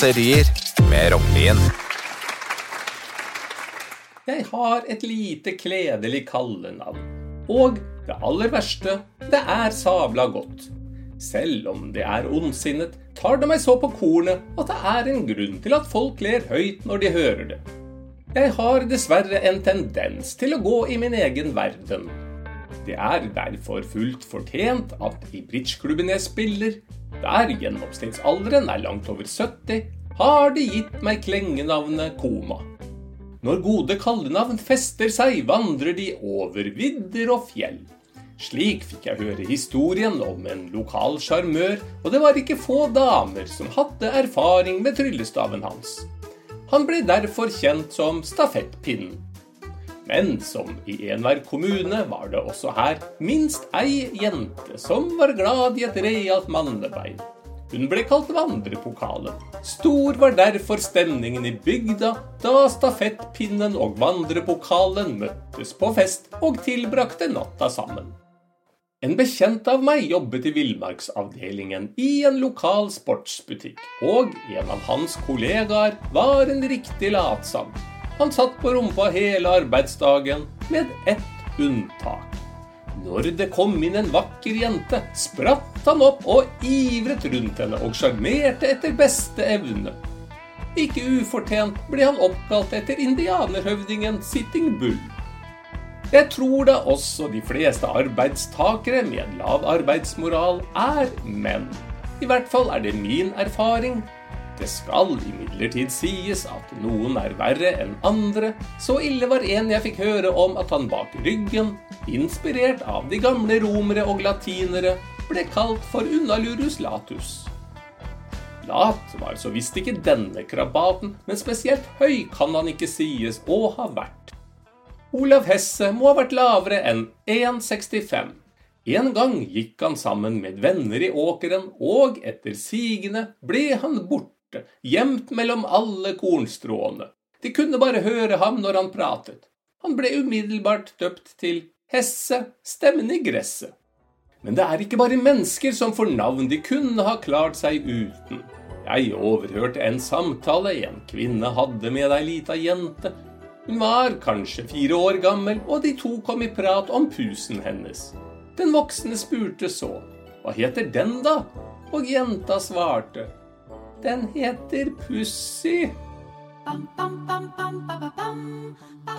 Kåserier med Rognlien. Jeg har et lite kledelig kallenavn. Og det aller verste, det er sabla godt. Selv om det er ondsinnet, tar det meg så på kornet at det er en grunn til at folk ler høyt når de hører det. Jeg har dessverre en tendens til å gå i min egen verden. Det er derfor fullt fortjent at i bridgeklubben jeg spiller, der gjennomsnittsalderen er langt over 70, har de gitt meg klengenavnet Koma. Når gode kallenavn fester seg, vandrer de over vidder og fjell. Slik fikk jeg høre historien om en lokal sjarmør, og det var ikke få damer som hadde erfaring med tryllestaven hans. Han ble derfor kjent som Stafettpinnen. Men som i enhver kommune var det også her minst ei jente som var glad i et realt mannebein. Hun ble kalt Vandrepokalen. Stor var derfor stemningen i bygda da stafettpinnen og vandrepokalen møttes på fest og tilbrakte natta sammen. En bekjent av meg jobbet i villmarksavdelingen i en lokal sportsbutikk, og en av hans kollegaer var en riktig latsabb. Han satt på rumpa hele arbeidsdagen, med ett unntak. Når det kom inn en vakker jente, spratt han opp og ivret rundt henne og sjarmerte etter beste evne. Ikke ufortjent ble han oppkalt etter indianerhøvdingen Sitting Bull. Jeg tror da også de fleste arbeidstakere med en lav arbeidsmoral er menn. I hvert fall er det min erfaring det skal imidlertid sies at noen er verre enn andre. Så ille var en jeg fikk høre om at han bak ryggen, inspirert av de gamle romere og latinere, ble kalt for Unnalurus latus. Lat var så visst ikke denne krabaten, men spesielt høy kan han ikke sies å ha vært. Olav Hesse må ha vært lavere enn 1,65. En gang gikk han sammen med venner i åkeren, og etter sigende ble han borte borte, gjemt mellom alle kornstråene. De kunne bare høre ham når han pratet. Han ble umiddelbart døpt til Hesse, stemmen i gresset. Men det er ikke bare mennesker som får navn de kunne ha klart seg uten. Jeg overhørte en samtale en kvinne hadde med ei lita jente. Hun var kanskje fire år gammel, og de to kom i prat om pusen hennes. Den voksne spurte så, hva heter den da? Og jenta svarte, den heter Pussy.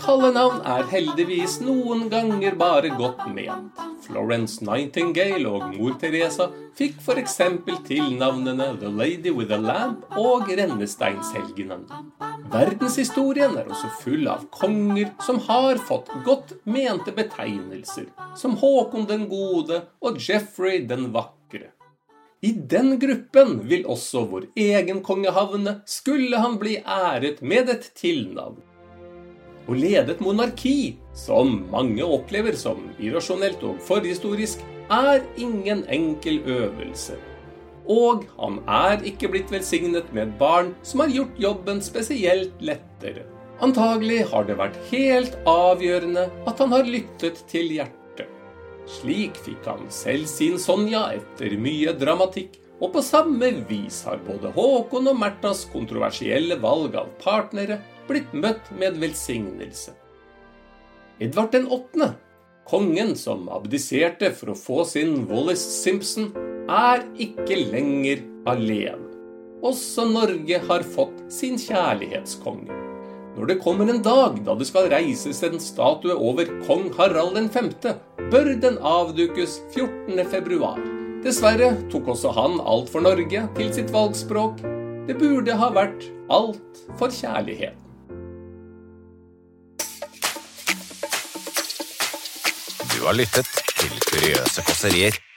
Kallenavn er heldigvis noen ganger bare godt ment. Florence Nightingale og mor Teresa fikk f.eks. tilnavnene The Lady with a Lamp og Rennesteinshelgenen. Verdenshistorien er også full av konger som har fått godt mente betegnelser, som Håkon den gode og Jeffrey den vakre. I den gruppen vil også vår egen konge havne, skulle han bli æret med et tilnavn. Å lede et monarki, som mange opplever som irrasjonelt og forhistorisk, er ingen enkel øvelse. Og han er ikke blitt velsignet med et barn som har gjort jobben spesielt lettere. Antagelig har det vært helt avgjørende at han har lyttet til hjertet. Slik fikk han selv sin Sonja etter mye dramatikk, og på samme vis har både Håkon og Märthas kontroversielle valg av partnere blitt møtt med velsignelse. Edvard den åttende, kongen som abdiserte for å få sin Wallis Simpson, er ikke lenger alene. Også Norge har fått sin kjærlighetskonge. Når det kommer en dag da det skal reises en statue over kong Harald 5., bør den avdukes 14. februar. Dessverre tok også han alt for Norge til sitt valgspråk. Det burde ha vært alt for kjærligheten. Du har lyttet til Kuriøse kåserier.